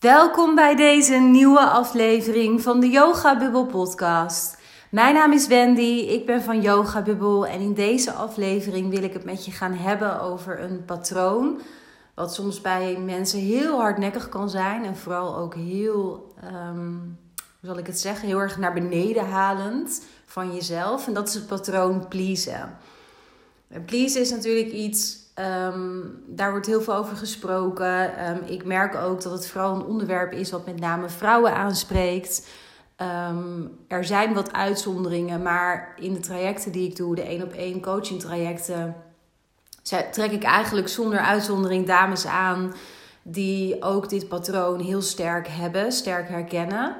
Welkom bij deze nieuwe aflevering van de Yoga Bubble podcast. Mijn naam is Wendy, ik ben van Yoga Bubble en in deze aflevering wil ik het met je gaan hebben over een patroon wat soms bij mensen heel hardnekkig kan zijn en vooral ook heel, um, hoe zal ik het zeggen, heel erg naar beneden halend van jezelf. En dat is het patroon pleasen. pleasen is natuurlijk iets Ehm, daar wordt heel veel over gesproken. Ehm, ik merk ook dat het vooral een onderwerp is wat met name vrouwen aanspreekt. Ehm, er zijn wat uitzonderingen, maar in de trajecten die ik doe, de één op één coaching trajecten, trek ik eigenlijk zonder uitzondering dames aan die ook dit patroon heel sterk hebben, sterk herkennen.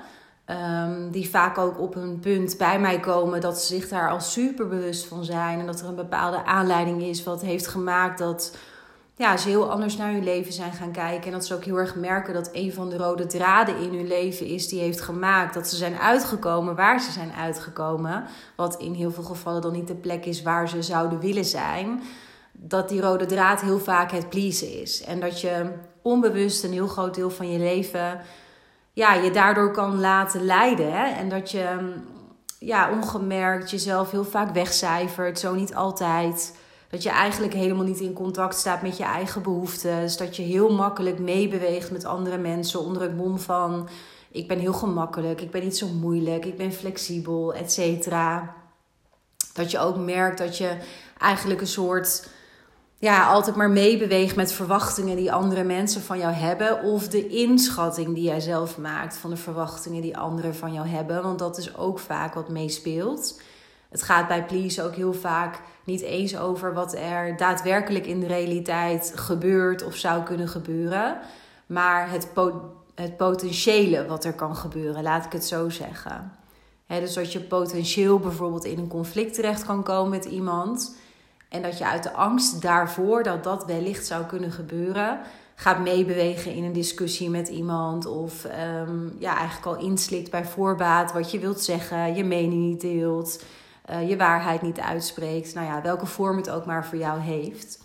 Um, die vaak ook op een punt bij mij komen dat ze zich daar al super bewust van zijn. En dat er een bepaalde aanleiding is wat heeft gemaakt dat ja, ze heel anders naar hun leven zijn gaan kijken. En dat ze ook heel erg merken dat een van de rode draden in hun leven is die heeft gemaakt dat ze zijn uitgekomen waar ze zijn uitgekomen. Wat in heel veel gevallen dan niet de plek is waar ze zouden willen zijn. Dat die rode draad heel vaak het pleasen is. En dat je onbewust een heel groot deel van je leven ja, je daardoor kan laten leiden. Hè? En dat je mm, ja, ongemerkt jezelf heel vaak wegcijfert, zo niet altijd. Dat je eigenlijk helemaal niet in contact staat met je eigen behoeften. Dus dat je heel makkelijk meebeweegt met andere mensen onder het mom van... ik ben heel gemakkelijk, ik ben niet zo moeilijk, ik ben flexibel, et cetera. Dat je ook merkt dat je eigenlijk een soort ja, altijd maar meebeweegt met verwachtingen die andere mensen van jou hebben. Of de inschatting die jij zelf maakt van de verwachtingen die anderen van jou hebben. Want dat is ook vaak wat meespeelt. Het gaat bij Please ook heel vaak niet eens over wat er daadwerkelijk in de realiteit gebeurt of zou kunnen gebeuren. Maar het, het potentiële wat er kan gebeuren, laat ik het zo zeggen. dus dat je potentieel bijvoorbeeld in een conflict terecht kan komen met iemand en dat je uit de angst daarvoor dat dat wellicht zou kunnen gebeuren, gaat meebewegen in een discussie met iemand. Of um, ja, eigenlijk al inslikt bij voorbaat wat je wilt zeggen, je mening niet deelt, uh, je waarheid niet uitspreekt. Nou ja, welke vorm het ook maar voor jou heeft.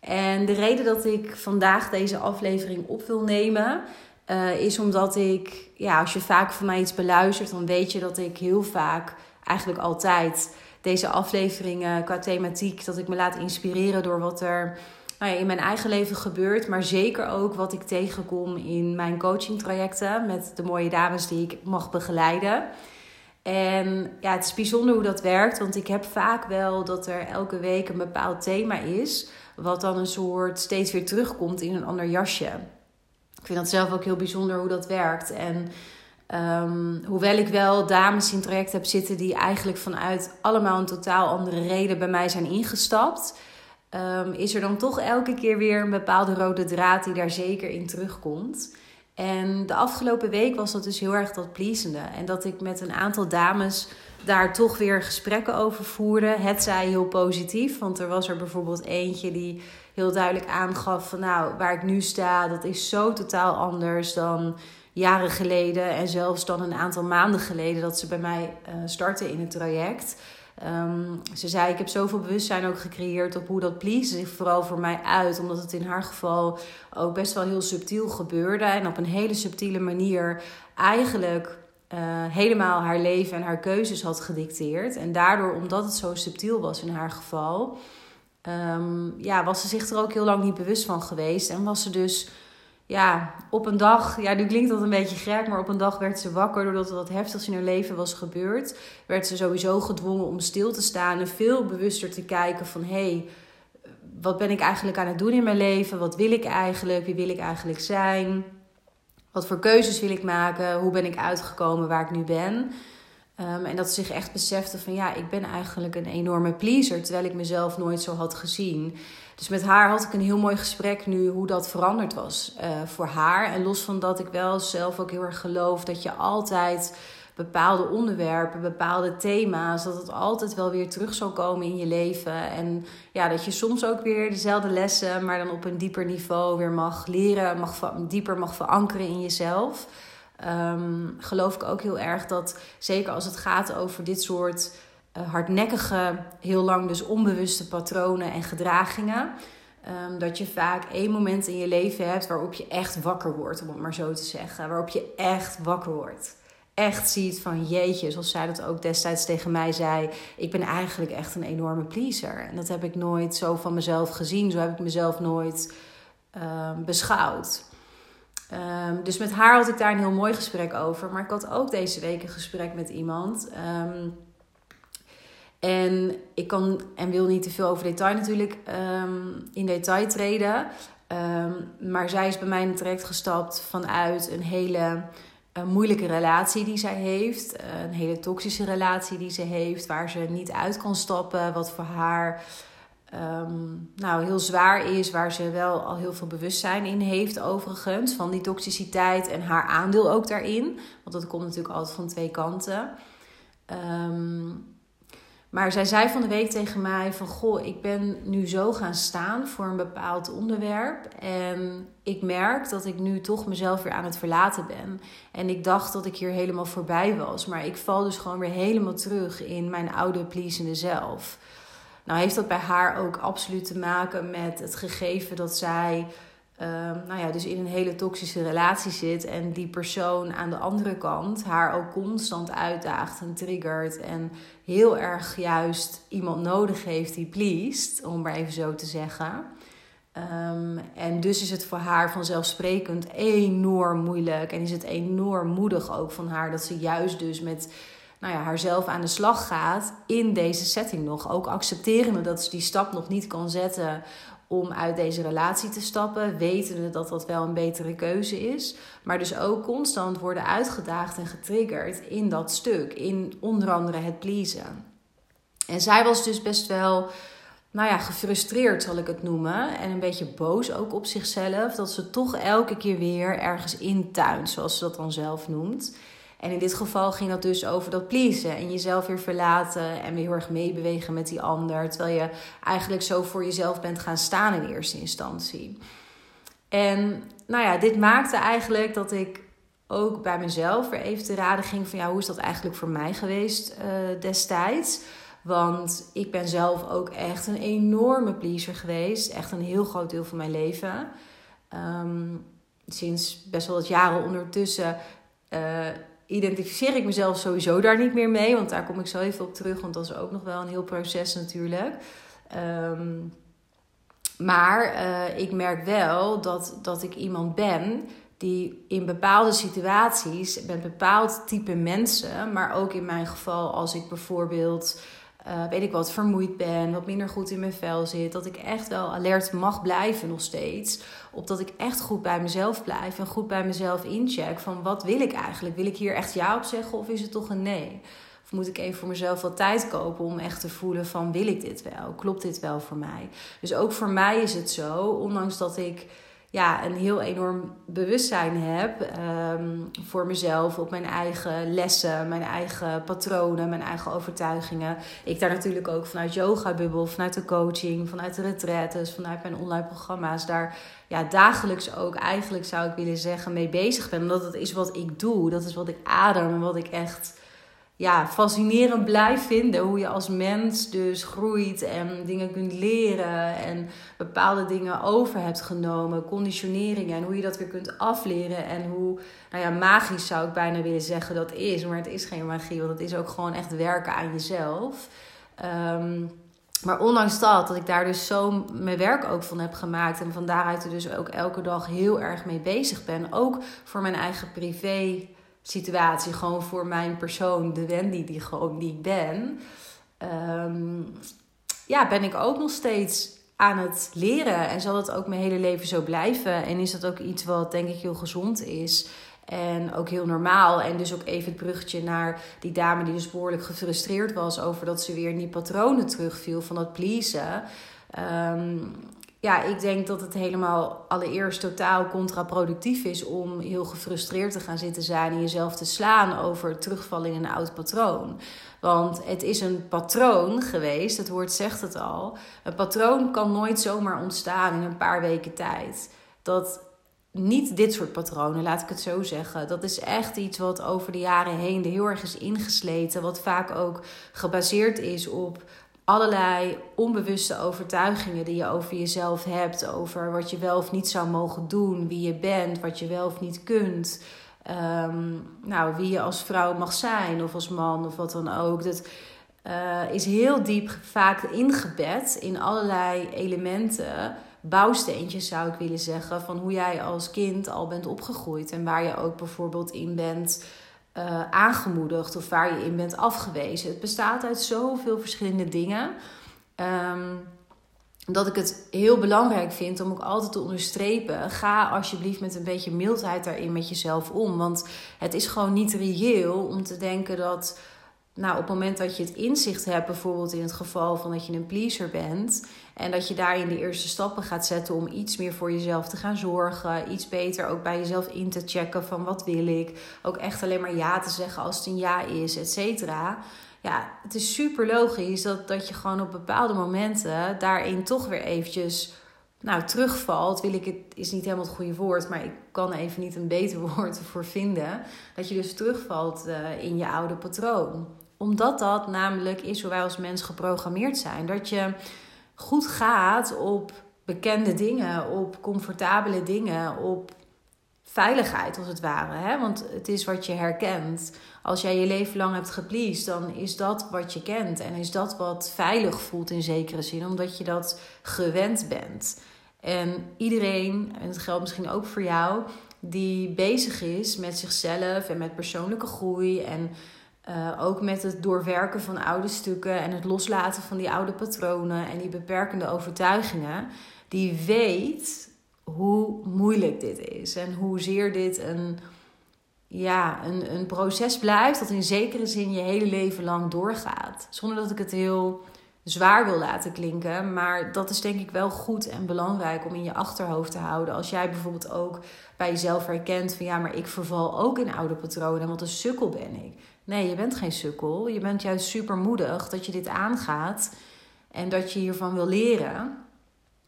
En de reden dat ik vandaag deze aflevering op wil nemen, uh, is omdat ik, ja, als je vaak van mij iets beluistert, dan weet je dat ik heel vaak, eigenlijk altijd, deze afleveringen qua thematiek. Dat ik me laat inspireren door wat er nou ja, in mijn eigen leven gebeurt. Maar zeker ook wat ik tegenkom in mijn coaching trajecten met de mooie dames die ik mag begeleiden. En ja, het is bijzonder hoe dat werkt, want ik heb vaak wel dat er elke week een bepaald thema is, wat dan een soort steeds weer terugkomt in een ander jasje. Ik vind dat zelf ook heel bijzonder hoe dat werkt. En Um, hoewel ik wel dames in traject heb zitten die eigenlijk vanuit allemaal een totaal andere reden bij mij zijn ingestapt, um, is er dan toch elke keer weer een bepaalde rode draad die daar zeker in terugkomt. En de afgelopen week was dat dus heel erg dat pleasende. En dat ik met een aantal dames daar toch weer gesprekken over voerde. Het zij heel positief, want er was er bijvoorbeeld eentje die heel duidelijk aangaf van nou, waar ik nu sta, dat is zo totaal anders dan jaren geleden en zelfs dan een aantal maanden geleden dat ze bij mij uh, startte in het traject. Um, ze zei: Ik heb zoveel bewustzijn ook gecreëerd op hoe dat please zich vooral voor mij uit. Omdat het in haar geval ook best wel heel subtiel gebeurde. En op een hele subtiele manier eigenlijk uh, helemaal haar leven en haar keuzes had gedicteerd. En daardoor, omdat het zo subtiel was in haar geval, um, ja, was ze zich er ook heel lang niet bewust van geweest. En was ze dus ja, op een dag, ja, nu klinkt dat een beetje gek, maar op een dag werd ze wakker doordat er wat heftigs in haar leven was gebeurd. Werd ze sowieso gedwongen om stil te staan en veel bewuster te kijken van hé, hey, wat ben ik eigenlijk aan het doen in mijn leven? Wat wil ik eigenlijk? Wie wil ik eigenlijk zijn? Wat voor keuzes wil ik maken? Hoe ben ik uitgekomen waar ik nu ben? Um, en dat ze zich echt besefte van ja, ik ben eigenlijk een enorme pleaser, terwijl ik mezelf nooit zo had gezien. Dus met haar had ik een heel mooi gesprek nu hoe dat veranderd was uh, voor haar. En los van dat ik wel zelf ook heel erg geloof dat je altijd bepaalde onderwerpen, bepaalde thema's, dat het altijd wel weer terug zal komen in je leven. En ja, dat je soms ook weer dezelfde lessen, maar dan op een dieper niveau weer mag leren, mag, dieper mag verankeren in jezelf. Um, geloof ik ook heel erg dat, zeker als het gaat over dit soort hardnekkige, heel lang dus onbewuste patronen en gedragingen. Ehm, dat je vaak één moment in je leven hebt waarop je echt wakker wordt, om het maar zo te zeggen. Waarop je echt wakker wordt. Echt ziet van jeetje, zoals zij dat ook destijds tegen mij zei. Ik ben eigenlijk echt een enorme pleaser. En dat heb ik nooit zo van mezelf gezien. Zo heb ik mezelf nooit um, beschouwd. Um, dus met haar had ik daar een heel mooi gesprek over. Maar ik had ook deze week een gesprek met iemand. En ik kan en wil niet te veel over detail natuurlijk um, in detail treden. maar zij is bij mij terecht gestapt vanuit een hele uh, moeilijke relatie die zij heeft. een hele toxische relatie die ze heeft. Waar ze niet uit kan stappen. Wat voor haar um, nou, heel zwaar is, waar ze wel al heel veel bewustzijn in heeft, overigens, van die toxiciteit en haar aandeel ook daarin. Want dat komt natuurlijk altijd van twee kanten. Um, maar zij zei van de week tegen mij van goh, ik ben nu zo gaan staan voor een bepaald onderwerp. En ik merk dat ik nu toch mezelf weer aan het verlaten ben. En ik dacht dat ik hier helemaal voorbij was. Maar ik val dus gewoon weer helemaal terug in mijn oude pleasende zelf. Nou heeft dat bij haar ook absoluut te maken met het gegeven dat zij ehm, nou ja, dus in een hele toxische relatie zit en die persoon aan de andere kant haar ook constant uitdaagt en triggert en heel erg juist iemand nodig heeft die pleest, om maar even zo te zeggen. Um, en dus is het voor haar vanzelfsprekend enorm moeilijk en is het enorm moedig ook van haar dat ze juist dus met nou ja, haarzelf aan de slag gaat in deze setting nog. Ook accepterende dat ze die stap nog niet kan zetten om uit deze relatie te stappen, wetende dat dat wel een betere keuze is. Maar dus ook constant worden uitgedaagd en getriggerd in dat stuk, in onder andere het pleasen. En zij was dus best wel, nou ja, gefrustreerd zal ik het noemen. En een beetje boos ook op zichzelf, dat ze toch elke keer weer ergens intuint, zoals ze dat dan zelf noemt. En in dit geval ging dat dus over dat pleasen en jezelf weer verlaten en weer heel erg meebewegen met die ander. Terwijl je eigenlijk zo voor jezelf bent gaan staan in eerste instantie. En nou ja, dit maakte eigenlijk dat ik ook bij mezelf weer even te raden ging van ja, hoe is dat eigenlijk voor mij geweest uh, destijds? Want ik ben zelf ook echt een enorme pleaser geweest. Echt een heel groot deel van mijn leven. Um, sinds best wel wat jaren ondertussen uh, identificeer ik mezelf sowieso daar niet meer mee. Want daar kom ik zo even op terug. Want dat is ook nog wel een heel proces natuurlijk. Ehm, maar uh, ik merk wel dat, dat ik iemand ben die in bepaalde situaties met bepaald type mensen, maar ook in mijn geval als ik bijvoorbeeld uh, weet ik wat, vermoeid ben, wat minder goed in mijn vel zit. Dat ik echt wel alert mag blijven nog steeds. Opdat ik echt goed bij mezelf blijf en goed bij mezelf incheck van wat wil ik eigenlijk? Wil ik hier echt ja op zeggen of is het toch een nee? Of moet ik even voor mezelf wat tijd kopen om echt te voelen van wil ik dit wel? Klopt dit wel voor mij? Dus ook voor mij is het zo, ondanks dat ik ja, een heel enorm bewustzijn heb um, voor mezelf, op mijn eigen lessen, mijn eigen patronen, mijn eigen overtuigingen. Ik daar natuurlijk ook vanuit Yoga Bubbel, vanuit de coaching, vanuit de retraites, vanuit mijn online programma's, daar ja, dagelijks ook eigenlijk zou ik willen zeggen mee bezig ben. Omdat het is wat ik doe, dat is wat ik adem wat ik echt ja, fascinerend blijf vinden. Hoe je als mens dus groeit en dingen kunt leren. En bepaalde dingen over hebt genomen. Conditioneringen. En hoe je dat weer kunt afleren. En hoe, nou ja, magisch zou ik bijna willen zeggen dat is. Maar het is geen magie. Want het is ook gewoon echt werken aan jezelf. Um, maar ondanks dat, dat ik daar dus zo mijn werk ook van heb gemaakt. En van daaruit er dus ook elke dag heel erg mee bezig ben. Ook voor mijn eigen privé situatie, gewoon voor mijn persoon, de Wendy die, gewoon, die ik ben, ehm, ja, ben ik ook nog steeds aan het leren. En zal het ook mijn hele leven zo blijven. En is dat ook iets wat denk ik heel gezond is. En ook heel normaal. En dus ook even het bruggetje naar die dame die dus behoorlijk gefrustreerd was over dat ze weer in die patronen terugviel van dat pleasen. Ehm, ja, ik denk dat het helemaal allereerst totaal contraproductief is om heel gefrustreerd te gaan zitten zijn en jezelf te slaan over terugvallen in een oud patroon. Want het is een patroon geweest, het woord zegt het al. Een patroon kan nooit zomaar ontstaan in een paar weken tijd. Dat niet dit soort patronen, laat ik het zo zeggen. Dat is echt iets wat over de jaren heen heel erg is ingesleten. Wat vaak ook gebaseerd is op allerlei onbewuste overtuigingen die je over jezelf hebt, over wat je wel of niet zou mogen doen, wie je bent, wat je wel of niet kunt. Ehm, nou, wie je als vrouw mag zijn of als man of wat dan ook. Dat uh, is heel diep vaak ingebed in allerlei elementen, bouwsteentjes zou ik willen zeggen, van hoe jij als kind al bent opgegroeid en waar je ook bijvoorbeeld in bent uh, aangemoedigd of waar je in bent afgewezen. Het bestaat uit zoveel verschillende dingen. Um, dat ik het heel belangrijk vind om ook altijd te onderstrepen. Ga alsjeblieft met een beetje mildheid daarin met jezelf om. Want het is gewoon niet reëel om te denken dat. Nou, op het moment dat je het inzicht hebt, bijvoorbeeld in het geval van dat je een pleaser bent. En dat je daarin de eerste stappen gaat zetten om iets meer voor jezelf te gaan zorgen. Iets beter ook bij jezelf in te checken van wat wil ik. Ook echt alleen maar ja te zeggen als het een ja is, et cetera ja, het is super logisch dat, dat je gewoon op bepaalde momenten daarin toch weer eventjes nou, terugvalt. Wil ik het, is niet helemaal het goede woord, maar ik kan even niet een beter woord ervoor vinden. Dat je dus terugvalt uh, in je oude patroon. Omdat dat namelijk is hoe wij als mens geprogrammeerd zijn. Dat je goed gaat op bekende dingen, op comfortabele dingen, op veiligheid als het ware. Hè? Want het is wat je herkent. Als jij je leven lang hebt gepleased, dan is dat wat je kent. En is dat wat veilig voelt in zekere zin, omdat je dat gewend bent. En iedereen, en het geldt misschien ook voor jou, die bezig is met zichzelf en met persoonlijke groei en uh, ook met het doorwerken van oude stukken en het loslaten van die oude patronen en die beperkende overtuigingen, die weet hoe moeilijk dit is en hoezeer dit een, ja, een, een proces blijft dat in zekere zin je hele leven lang doorgaat. Zonder dat ik het heel zwaar wil laten klinken, maar dat is denk ik wel goed en belangrijk om in je achterhoofd te houden. Als jij bijvoorbeeld ook bij jezelf herkent van ja, maar ik verval ook in oude patronen, want een sukkel ben ik. Nee, je bent geen sukkel. Je bent juist super moedig dat je dit aangaat en dat je hiervan wil leren.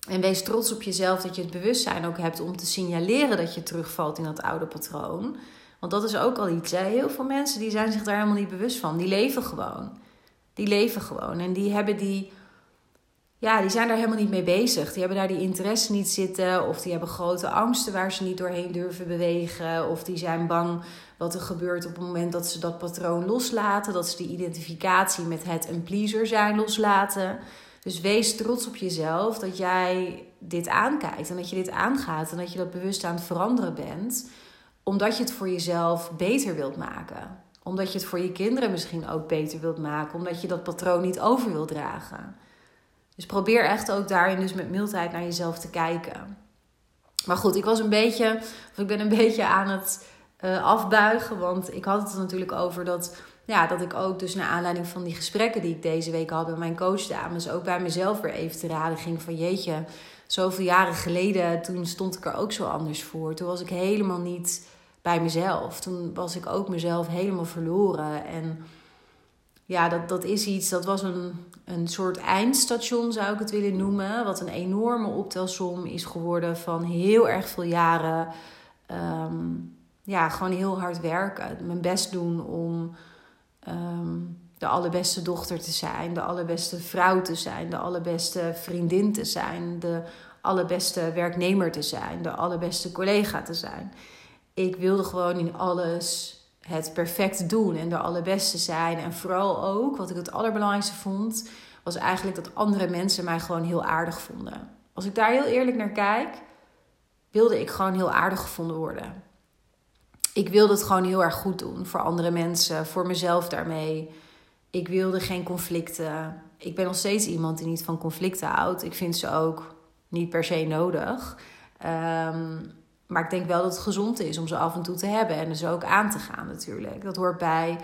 En wees trots op jezelf dat je het bewustzijn ook hebt om te signaleren dat je terugvalt in dat oude patroon. Want dat is ook al iets. Heel veel mensen die zijn zich daar helemaal niet bewust van. Die leven gewoon. Die leven gewoon. En die hebben die. Ja, die zijn daar helemaal niet mee bezig. Die hebben daar die interesse niet zitten. Of die hebben grote angsten waar ze niet doorheen durven bewegen. Of die zijn bang wat er gebeurt op het moment dat ze dat patroon loslaten. Dat ze die identificatie met het een pleaser zijn loslaten. Dus wees trots op jezelf dat jij dit aankijkt en dat je dit aangaat en dat je dat bewust aan het veranderen bent, omdat je het voor jezelf beter wilt maken. Omdat je het voor je kinderen misschien ook beter wilt maken, omdat je dat patroon niet over wilt dragen. Dus probeer echt ook daarin dus met mildheid naar jezelf te kijken. Maar goed, ik was een beetje, of ik ben een beetje aan het uh, afbuigen, want ik had het er natuurlijk over dat ja, dat ik ook dus naar aanleiding van die gesprekken die ik deze week had met mijn coachdames, ook bij mezelf weer even te raden ging van jeetje, zoveel jaren geleden, toen stond ik er ook zo anders voor. Toen was ik helemaal niet bij mezelf. Toen was ik ook mezelf helemaal verloren. En ja, dat, dat is iets, dat was een, een soort eindstation zou ik het willen noemen. Wat een enorme optelsom is geworden van heel erg veel jaren. Ehm, ja, gewoon heel hard werken. Mijn best doen om Ehm, de allerbeste dochter te zijn, de allerbeste vrouw te zijn, de allerbeste vriendin te zijn, de allerbeste werknemer te zijn, de allerbeste collega te zijn. Ik wilde gewoon in alles het perfect doen en de allerbeste zijn. En vooral ook, wat ik het allerbelangrijkste vond, was eigenlijk dat andere mensen mij gewoon heel aardig vonden. Als ik daar heel eerlijk naar kijk, wilde ik gewoon heel aardig gevonden worden ik wilde het gewoon heel erg goed doen voor andere mensen, voor mezelf daarmee. Ik wilde geen conflicten. Ik ben nog steeds iemand die niet van conflicten houdt. Ik vind ze ook niet per se nodig. Ehm, maar ik denk wel dat het gezond is om ze af en toe te hebben en ze ook aan te gaan natuurlijk. Dat hoort bij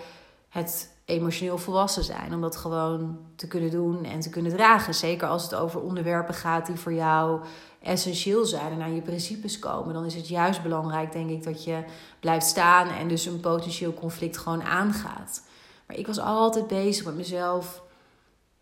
het emotioneel volwassen zijn. Om dat gewoon te kunnen doen en te kunnen dragen. Zeker als het over onderwerpen gaat die voor jou essentieel zijn en aan je principes komen. Dan is het juist belangrijk, denk ik, dat je blijft staan en dus een potentieel conflict gewoon aangaat. Maar ik was altijd bezig met mezelf,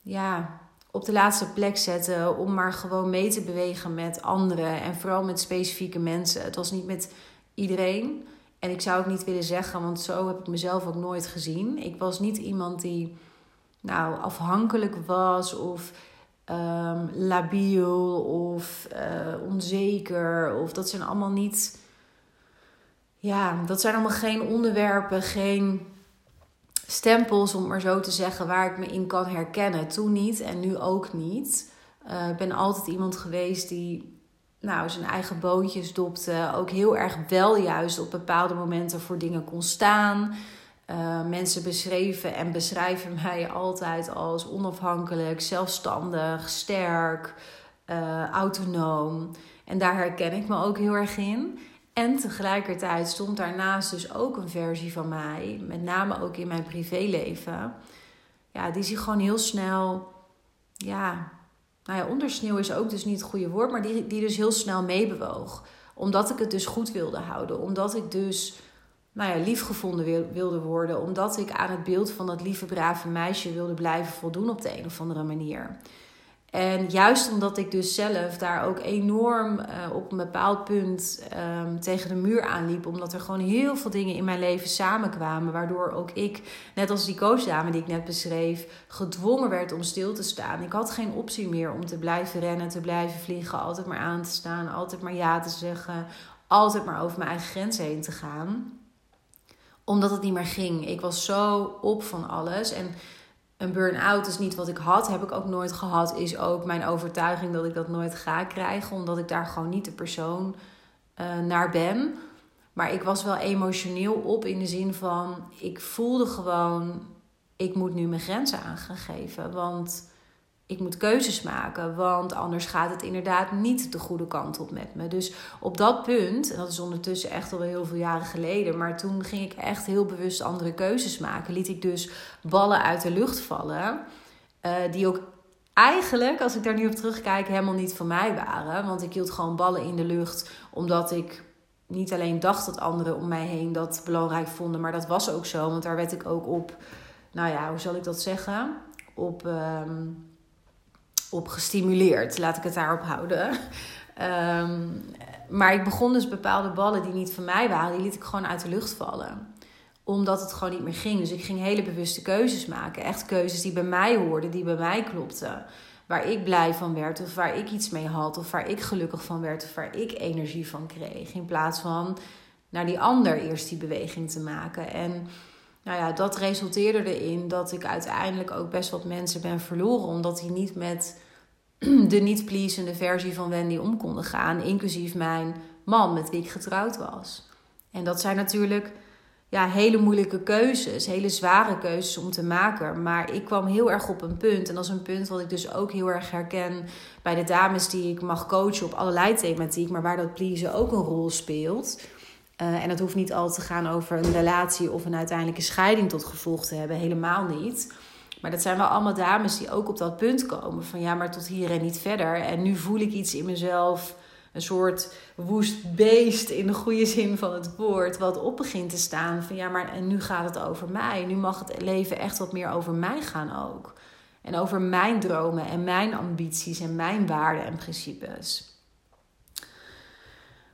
ja, op de laatste plek zetten. Om maar gewoon mee te bewegen met anderen. En vooral met specifieke mensen. Het was niet met iedereen. En ik zou ook niet willen zeggen, want zo heb ik mezelf ook nooit gezien. Ik was niet iemand die nou, afhankelijk was of um, labiel of uh, onzeker. Of dat zijn allemaal niet. Ja, dat zijn allemaal geen onderwerpen, geen stempels, om maar zo te zeggen, waar ik me in kan herkennen. Toen niet en nu ook niet. Uh, ik ben altijd iemand geweest die nou, zijn eigen boontjes dopte. Ook heel erg wel juist op bepaalde momenten voor dingen kon staan. Uh, mensen beschreven en beschrijven mij altijd als onafhankelijk, zelfstandig, sterk, uh, autonoom. En daar herken ik me ook heel erg in. En tegelijkertijd stond daarnaast dus ook een versie van mij, met name ook in mijn privéleven. Ja, die zich gewoon heel snel, ja, nou ja, ondersneeuw is ook dus niet het goede woord, maar die, die dus heel snel meebewoog. Omdat ik het dus goed wilde houden. Omdat ik dus nou ja, liefgevonden wilde worden. Omdat ik aan het beeld van dat lieve, brave meisje wilde blijven voldoen op de een of andere manier. En juist omdat ik dus zelf daar ook enorm uh, op een bepaald punt um, tegen de muur aanliep. Omdat er gewoon heel veel dingen in mijn leven samenkwamen. Waardoor ook ik, net als die coachdame die ik net beschreef, gedwongen werd om stil te staan. Ik had geen optie meer om te blijven rennen, te blijven vliegen. Altijd maar aan te staan, altijd maar ja te zeggen. Altijd maar over mijn eigen grenzen heen te gaan omdat het niet meer ging. Ik was zo op van alles. En een burn-out is niet wat ik had, heb ik ook nooit gehad. Is ook mijn overtuiging dat ik dat nooit ga krijgen, omdat ik daar gewoon niet de persoon uh, naar ben. Maar ik was wel emotioneel op in de zin van: ik voelde gewoon, ik moet nu mijn grenzen aan gaan geven. Want ik moet keuzes maken, want anders gaat het inderdaad niet de goede kant op met me. Dus op dat punt, dat is ondertussen echt al heel veel jaren geleden, maar toen ging ik echt heel bewust andere keuzes maken. Liet ik dus ballen uit de lucht vallen, uh, die ook eigenlijk, als ik daar nu op terugkijk, helemaal niet van mij waren. Want ik hield gewoon ballen in de lucht, omdat ik niet alleen dacht dat anderen om mij heen dat belangrijk vonden, maar dat was ook zo, want daar werd ik ook op, nou ja, hoe zal ik dat zeggen? Op. Ehm, op gestimuleerd. Laat ik het daarop houden. Ehm, maar ik begon dus bepaalde ballen die niet van mij waren, die liet ik gewoon uit de lucht vallen. Omdat het gewoon niet meer ging. Dus ik ging hele bewuste keuzes maken. Echt keuzes die bij mij hoorden, die bij mij klopten. Waar ik blij van werd, of waar ik iets mee had, of waar ik gelukkig van werd, of waar ik energie van kreeg. In plaats van naar die ander eerst die beweging te maken. En nou ja, dat resulteerde erin dat ik uiteindelijk ook best wat mensen ben verloren. Omdat die niet met de niet-pleasende versie van Wendy om konden gaan. Inclusief mijn man met wie ik getrouwd was. En dat zijn natuurlijk ja, hele moeilijke keuzes, hele zware keuzes om te maken. Maar ik kwam heel erg op een punt. En dat is een punt wat ik dus ook heel erg herken bij de dames die ik mag coachen op allerlei thematiek. Maar waar dat pleasen ook een rol speelt. Uh, en dat hoeft niet altijd te gaan over een relatie of een uiteindelijke scheiding tot gevolg te hebben. Helemaal niet. Maar dat zijn wel allemaal dames die ook op dat punt komen. Van ja, maar tot hier en niet verder. En nu voel ik iets in mezelf. Een soort woest beest in de goede zin van het woord. Wat op begint te staan. Van ja, maar en nu gaat het over mij. Nu mag het leven echt wat meer over mij gaan ook. En over mijn dromen en mijn ambities en mijn waarden en principes.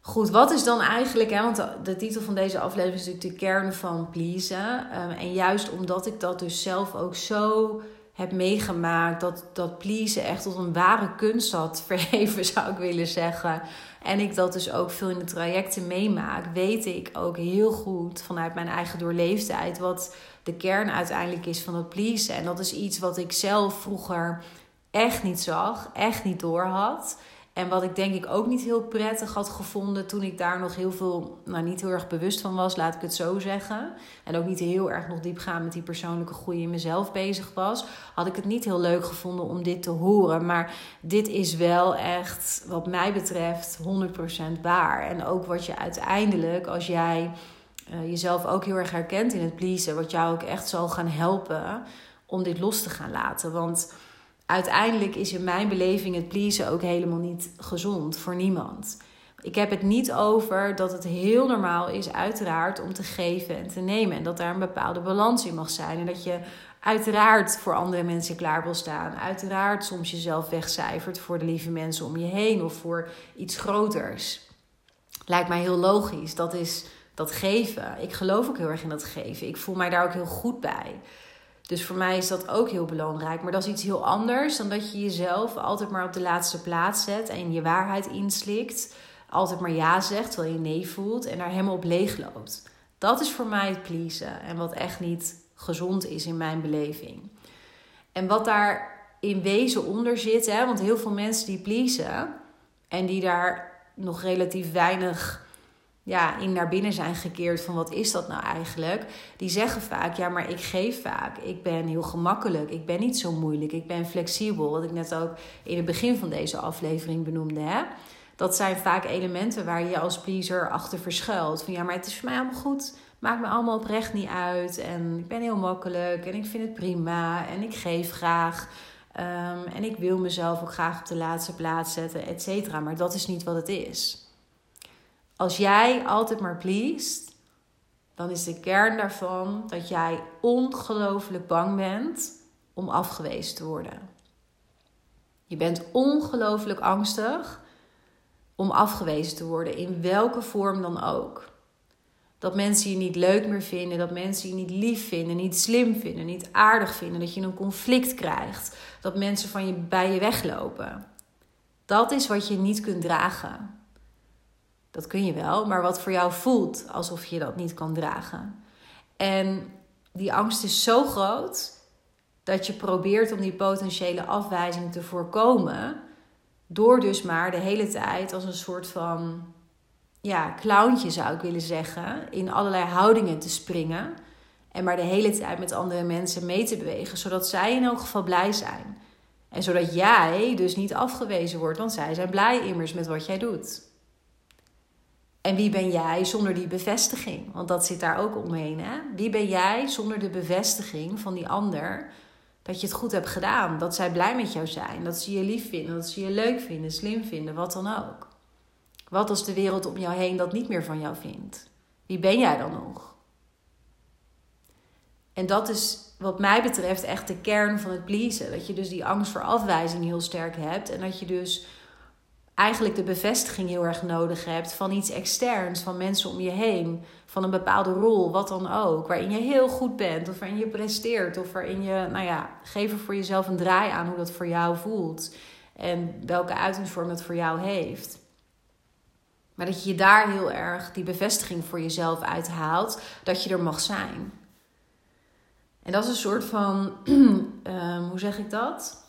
Goed, wat is dan eigenlijk, hè, want de, titel van deze aflevering is natuurlijk de kern van pleasen. Um, en juist omdat ik dat dus zelf ook zo heb meegemaakt, dat, dat pleasen echt tot een ware kunst had verheven, zou ik willen zeggen. En ik dat dus ook veel in de trajecten meemaak, weet ik ook heel goed vanuit mijn eigen doorleeftijd wat de kern uiteindelijk is van het pleasen. En dat is iets wat ik zelf vroeger echt niet zag, echt niet doorhad. En wat ik denk ik ook niet heel prettig had gevonden toen ik daar nog heel veel, nou niet heel erg bewust van was, laat ik het zo zeggen. En ook niet heel erg nog diep gaan met die persoonlijke groei in mezelf bezig was. Had ik het niet heel leuk gevonden om dit te horen. Maar dit is wel echt, wat mij betreft, 100% waar. En ook wat je uiteindelijk, als jij uh, jezelf ook heel erg herkent in het pleasen, wat jou ook echt zal gaan helpen om dit los te gaan laten. Want uiteindelijk is in mijn beleving het pleasen ook helemaal niet gezond voor niemand. Ik heb het niet over dat het heel normaal is, uiteraard, om te geven en te nemen. En dat daar een bepaalde balans in mag zijn. En dat je uiteraard voor andere mensen klaar wil staan. Uiteraard soms jezelf wegcijfert voor de lieve mensen om je heen of voor iets groters. Lijkt mij heel logisch. Dat is dat geven. Ik geloof ook heel erg in dat geven. Ik voel mij daar ook heel goed bij. Dus voor mij is dat ook heel belangrijk. Maar dat is iets heel anders dan dat je jezelf altijd maar op de laatste plaats zet en je waarheid inslikt. Altijd maar ja zegt terwijl je nee voelt en daar helemaal op leeg loopt. Dat is voor mij het pleasen en wat echt niet gezond is in mijn beleving. En wat daar in wezen onder zit, hè, want heel veel mensen die pleasen en die daar nog relatief weinig ja, in naar binnen zijn gekeerd van wat is dat nou eigenlijk? Die zeggen vaak, ja, maar ik geef vaak. Ik ben heel gemakkelijk. Ik ben niet zo moeilijk. Ik ben flexibel. Wat ik net ook in het begin van deze aflevering benoemde. Hè? Dat zijn vaak elementen waar je als pleaser achter verschuilt. Van ja, maar het is voor mij allemaal goed. Maakt me allemaal oprecht niet uit. En ik ben heel makkelijk. En ik vind het prima. En ik geef graag. Ehm, en ik wil mezelf ook graag op de laatste plaats zetten, et cetera. Maar dat is niet wat het is. Als jij altijd maar pleest, dan is de kern daarvan dat jij ongelooflijk bang bent om afgewezen te worden. Je bent ongelooflijk angstig om afgewezen te worden, in welke vorm dan ook. Dat mensen je niet leuk meer vinden, dat mensen je niet lief vinden, niet slim vinden, niet aardig vinden, dat je een conflict krijgt, dat mensen van je bij je weglopen. Dat is wat je niet kunt dragen. Dat kun je wel, maar wat voor jou voelt alsof je dat niet kan dragen. En die angst is zo groot dat je probeert om die potentiële afwijzing te voorkomen. Door dus maar de hele tijd als een soort van ja, clowntje zou ik willen zeggen. In allerlei houdingen te springen. En maar de hele tijd met andere mensen mee te bewegen. Zodat zij in elk geval blij zijn. En zodat jij dus niet afgewezen wordt. Want zij zijn blij immers met wat jij doet. En wie ben jij zonder die bevestiging? Want dat zit daar ook omheen. Hè? Wie ben jij zonder de bevestiging van die ander dat je het goed hebt gedaan? Dat zij blij met jou zijn, dat ze je lief vinden, dat ze je leuk vinden, slim vinden, wat dan ook. Wat als de wereld om jou heen dat niet meer van jou vindt? Wie ben jij dan nog? En dat is wat mij betreft echt de kern van het pleasen. Dat je dus die angst voor afwijzing heel sterk hebt. En dat je dus eigenlijk de bevestiging heel erg nodig hebt van iets externs, van mensen om je heen, van een bepaalde rol, wat dan ook, waarin je heel goed bent, of waarin je presteert, of waarin je, nou ja, geef er voor jezelf een draai aan hoe dat voor jou voelt en welke uitingsvorm dat voor jou heeft. Maar dat je daar heel erg die bevestiging voor jezelf uithaalt, dat je er mag zijn. En dat is een soort van, um, hoe zeg ik dat?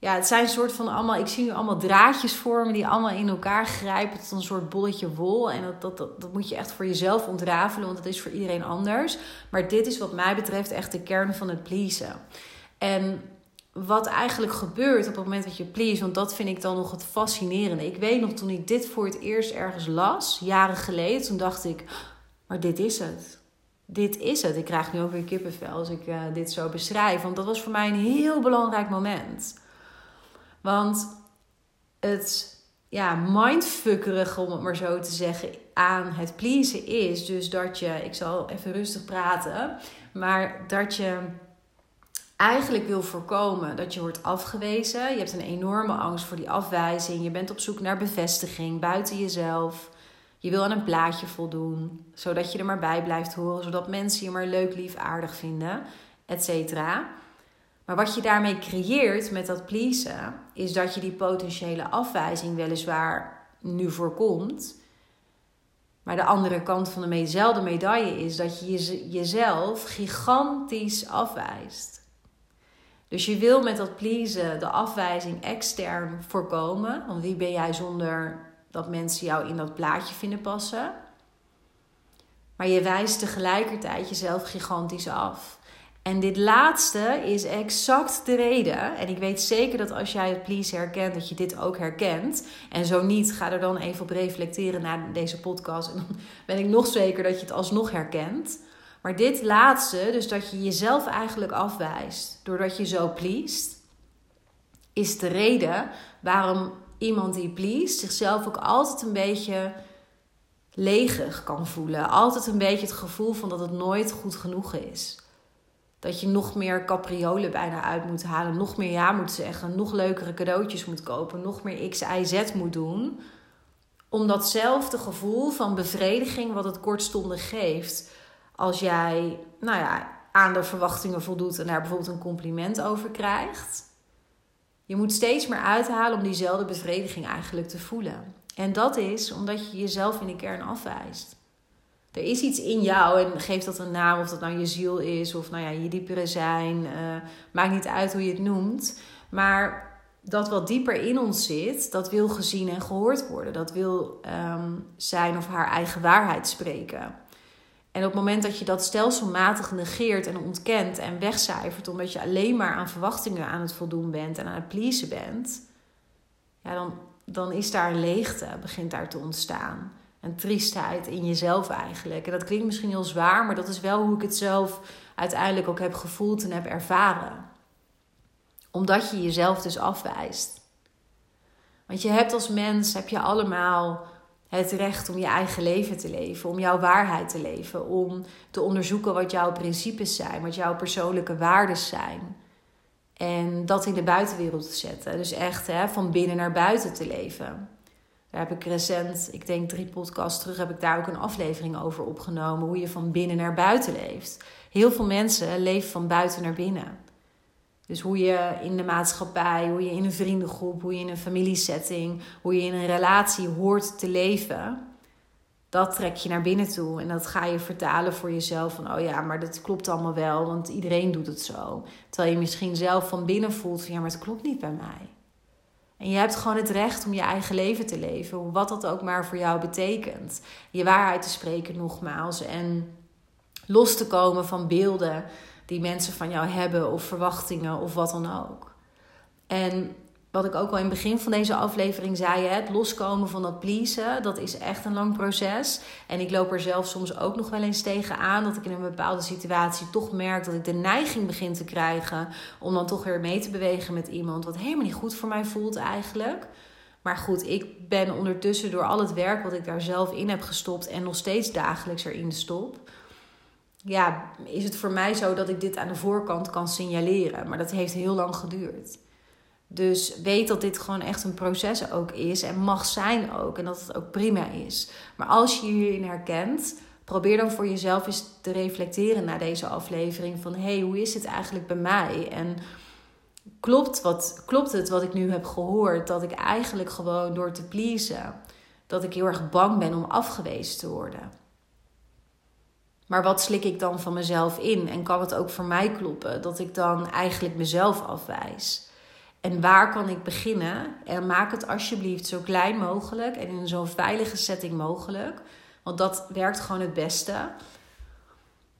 Ja, het zijn een soort van allemaal. Ik zie nu allemaal draadjes vormen die allemaal in elkaar grijpen tot een soort bolletje wol. En dat, dat, dat, dat moet je echt voor jezelf ontrafelen, want het is voor iedereen anders. Maar dit is wat mij betreft echt de kern van het pleasen. En wat eigenlijk gebeurt op het moment dat je please, want dat vind ik dan nog het fascinerende. Ik weet nog toen ik dit voor het eerst ergens las, jaren geleden, toen dacht ik, maar dit is het. Dit is het. Ik krijg nu ook weer kippenvel als ik uh, dit zo beschrijf. Want dat was voor mij een heel belangrijk moment. Want het ja, mindfuckerige, om het maar zo te zeggen, aan het pleasen is dus dat je, ik zal even rustig praten, maar dat je eigenlijk wil voorkomen dat je wordt afgewezen. Je hebt een enorme angst voor die afwijzing. Je bent op zoek naar bevestiging buiten jezelf. Je wil aan een plaatje voldoen, zodat je er maar bij blijft horen, zodat mensen je maar leuk, lief, aardig vinden, et cetera. Maar wat je daarmee creëert met dat pleasen, is dat je die potentiële afwijzing weliswaar nu voorkomt. Maar de andere kant van dezelfde medaille is dat je jezelf gigantisch afwijst. Dus je wil met dat pleasen de afwijzing extern voorkomen. Want wie ben jij zonder dat mensen jou in dat plaatje vinden passen? Maar je wijst tegelijkertijd jezelf gigantisch af. En dit laatste is exact de reden. En ik weet zeker dat als jij het please herkent, dat je dit ook herkent. En zo niet, ga er dan even op reflecteren na deze podcast. En dan ben ik nog zeker dat je het alsnog herkent. Maar dit laatste, dus dat je jezelf eigenlijk afwijst doordat je zo pleest, is de reden waarom iemand die pleest zichzelf ook altijd een beetje leeg kan voelen. Altijd een beetje het gevoel van dat het nooit goed genoeg is. Dat je nog meer capriolen bijna uit moet halen. Nog meer ja moet zeggen. Nog leukere cadeautjes moet kopen. Nog meer X, Y, Z moet doen. Om datzelfde gevoel van bevrediging wat het kortstondig geeft. Als jij, nou ja, aan de verwachtingen voldoet en daar bijvoorbeeld een compliment over krijgt. Je moet steeds meer uithalen om diezelfde bevrediging eigenlijk te voelen. En dat is omdat je jezelf in de kern afwijst. Er is iets in jou en geef dat een naam, of dat nou je ziel is of nou ja, je diepere zijn. Uh, maakt niet uit hoe je het noemt. Maar dat wat dieper in ons zit, dat wil gezien en gehoord worden. Dat wil um, zijn of haar eigen waarheid spreken. En op het moment dat je dat stelselmatig negeert en ontkent en wegcijfert, omdat je alleen maar aan verwachtingen aan het voldoen bent en aan het pleasen bent, ja, dan, dan is daar een leegte, begint daar te ontstaan. Een triestheid in jezelf eigenlijk. En dat klinkt misschien heel zwaar, maar dat is wel hoe ik het zelf uiteindelijk ook heb gevoeld en heb ervaren. Omdat je jezelf dus afwijst. Want je hebt als mens, heb je allemaal het recht om je eigen leven te leven, om jouw waarheid te leven, om te onderzoeken wat jouw principes zijn, wat jouw persoonlijke waarden zijn. En dat in de buitenwereld te zetten. Dus echt hè, van binnen naar buiten te leven. Daar heb ik recent, ik denk drie podcasts terug, heb ik daar ook een aflevering over opgenomen. Hoe je van binnen naar buiten leeft. Heel veel mensen leven van buiten naar binnen. Dus hoe je in de maatschappij, hoe je in een vriendengroep, hoe je in een familiesetting, hoe je in een relatie hoort te leven. Dat trek je naar binnen toe en dat ga je vertalen voor jezelf. Van oh ja, maar dat klopt allemaal wel, want iedereen doet het zo. Terwijl je misschien zelf van binnen voelt van ja, maar het klopt niet bij mij. En je hebt gewoon het recht om je eigen leven te leven, wat dat ook maar voor jou betekent. Je waarheid te spreken nogmaals en los te komen van beelden die mensen van jou hebben of verwachtingen of wat dan ook. En wat ik ook al in het begin van deze aflevering zei, het loskomen van dat pleasen, dat is echt een lang proces. En ik loop er zelf soms ook nog wel eens tegen aan dat ik in een bepaalde situatie toch merk dat ik de neiging begin te krijgen om dan toch weer mee te bewegen met iemand wat helemaal niet goed voor mij voelt eigenlijk. Maar goed, ik ben ondertussen door al het werk wat ik daar zelf in heb gestopt en nog steeds dagelijks erin stop, ja, is het voor mij zo dat ik dit aan de voorkant kan signaleren. Maar dat heeft heel lang geduurd. Dus weet dat dit gewoon echt een proces ook is en mag zijn ook. En dat het ook prima is. Maar als je hierin herkent, probeer dan voor jezelf eens te reflecteren na deze aflevering. Van hey, hoe is het eigenlijk bij mij? En klopt, wat, klopt het wat ik nu heb gehoord? Dat ik eigenlijk gewoon door te pleasen, dat ik heel erg bang ben om afgewezen te worden. Maar wat slik ik dan van mezelf in? En kan het ook voor mij kloppen dat ik dan eigenlijk mezelf afwijs? En waar kan ik beginnen? En maak het alsjeblieft zo klein mogelijk en in zo'n veilige setting mogelijk. Want dat werkt gewoon het beste.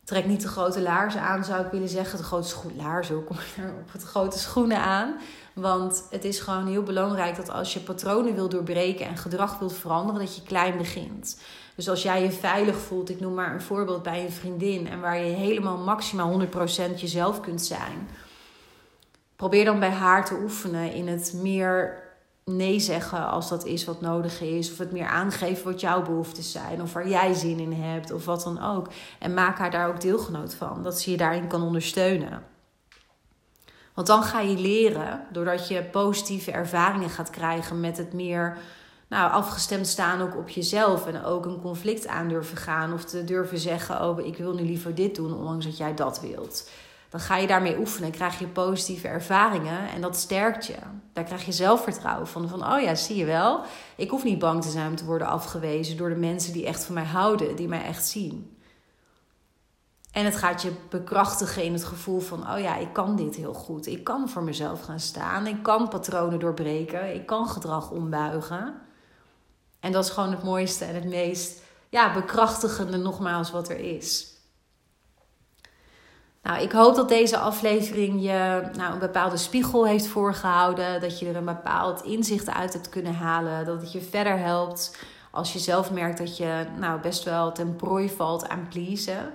Trek niet de grote laarzen aan, zou ik willen zeggen. De grote schoenen, laarzen, hoe kom je er op het grote schoenen aan? Want het is gewoon heel belangrijk dat als je patronen wil doorbreken en gedrag wilt veranderen, dat je klein begint. Dus als jij je veilig voelt, ik noem maar een voorbeeld bij een vriendin, en waar je helemaal maximaal 100% jezelf kunt zijn, probeer dan bij haar te oefenen in het meer nee zeggen als dat is wat nodig is. Of het meer aangeven wat jouw behoeftes zijn. Of waar jij zin in hebt. Of wat dan ook. En maak haar daar ook deelgenoot van. Dat ze je daarin kan ondersteunen. Want dan ga je leren, doordat je positieve ervaringen gaat krijgen met het meer nou, afgestemd staan ook op jezelf. En ook een conflict aan durven gaan. Of te durven zeggen: Oh, ik wil nu liever dit doen, ondanks dat jij dat wilt. Dan ga je daarmee oefenen, krijg je positieve ervaringen en dat sterkt je. Daar krijg je zelfvertrouwen van. Van oh ja, zie je wel, ik hoef niet bang te zijn om te worden afgewezen door de mensen die echt van mij houden, die mij echt zien. En het gaat je bekrachtigen in het gevoel van: oh ja, ik kan dit heel goed. Ik kan voor mezelf gaan staan. Ik kan patronen doorbreken. Ik kan gedrag ombuigen. En dat is gewoon het mooiste en het meest ja, bekrachtigende nogmaals wat er is. Nou, ik hoop dat deze aflevering je nou, een bepaalde spiegel heeft voorgehouden. Dat je er een bepaald inzicht uit hebt kunnen halen. Dat het je verder helpt als je zelf merkt dat je nou, best wel ten prooi valt aan pleasen.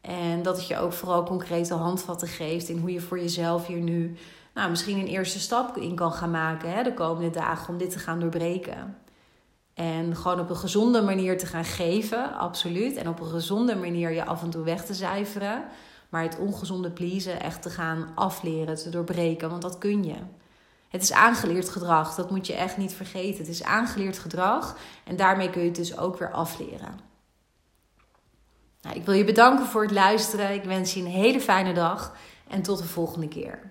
En dat het je ook vooral concrete handvatten geeft in hoe je voor jezelf hier nu nou, misschien een eerste stap in kan gaan maken hè, de komende dagen om dit te gaan doorbreken. En gewoon op een gezonde manier te gaan geven, absoluut. En op een gezonde manier je af en toe weg te cijferen. Maar het ongezonde pleasen echt te gaan afleren, te doorbreken. Want dat kun je. Het is aangeleerd gedrag, dat moet je echt niet vergeten. Het is aangeleerd gedrag en daarmee kun je het dus ook weer afleren. Nou, ik wil je bedanken voor het luisteren. Ik wens je een hele fijne dag en tot de volgende keer.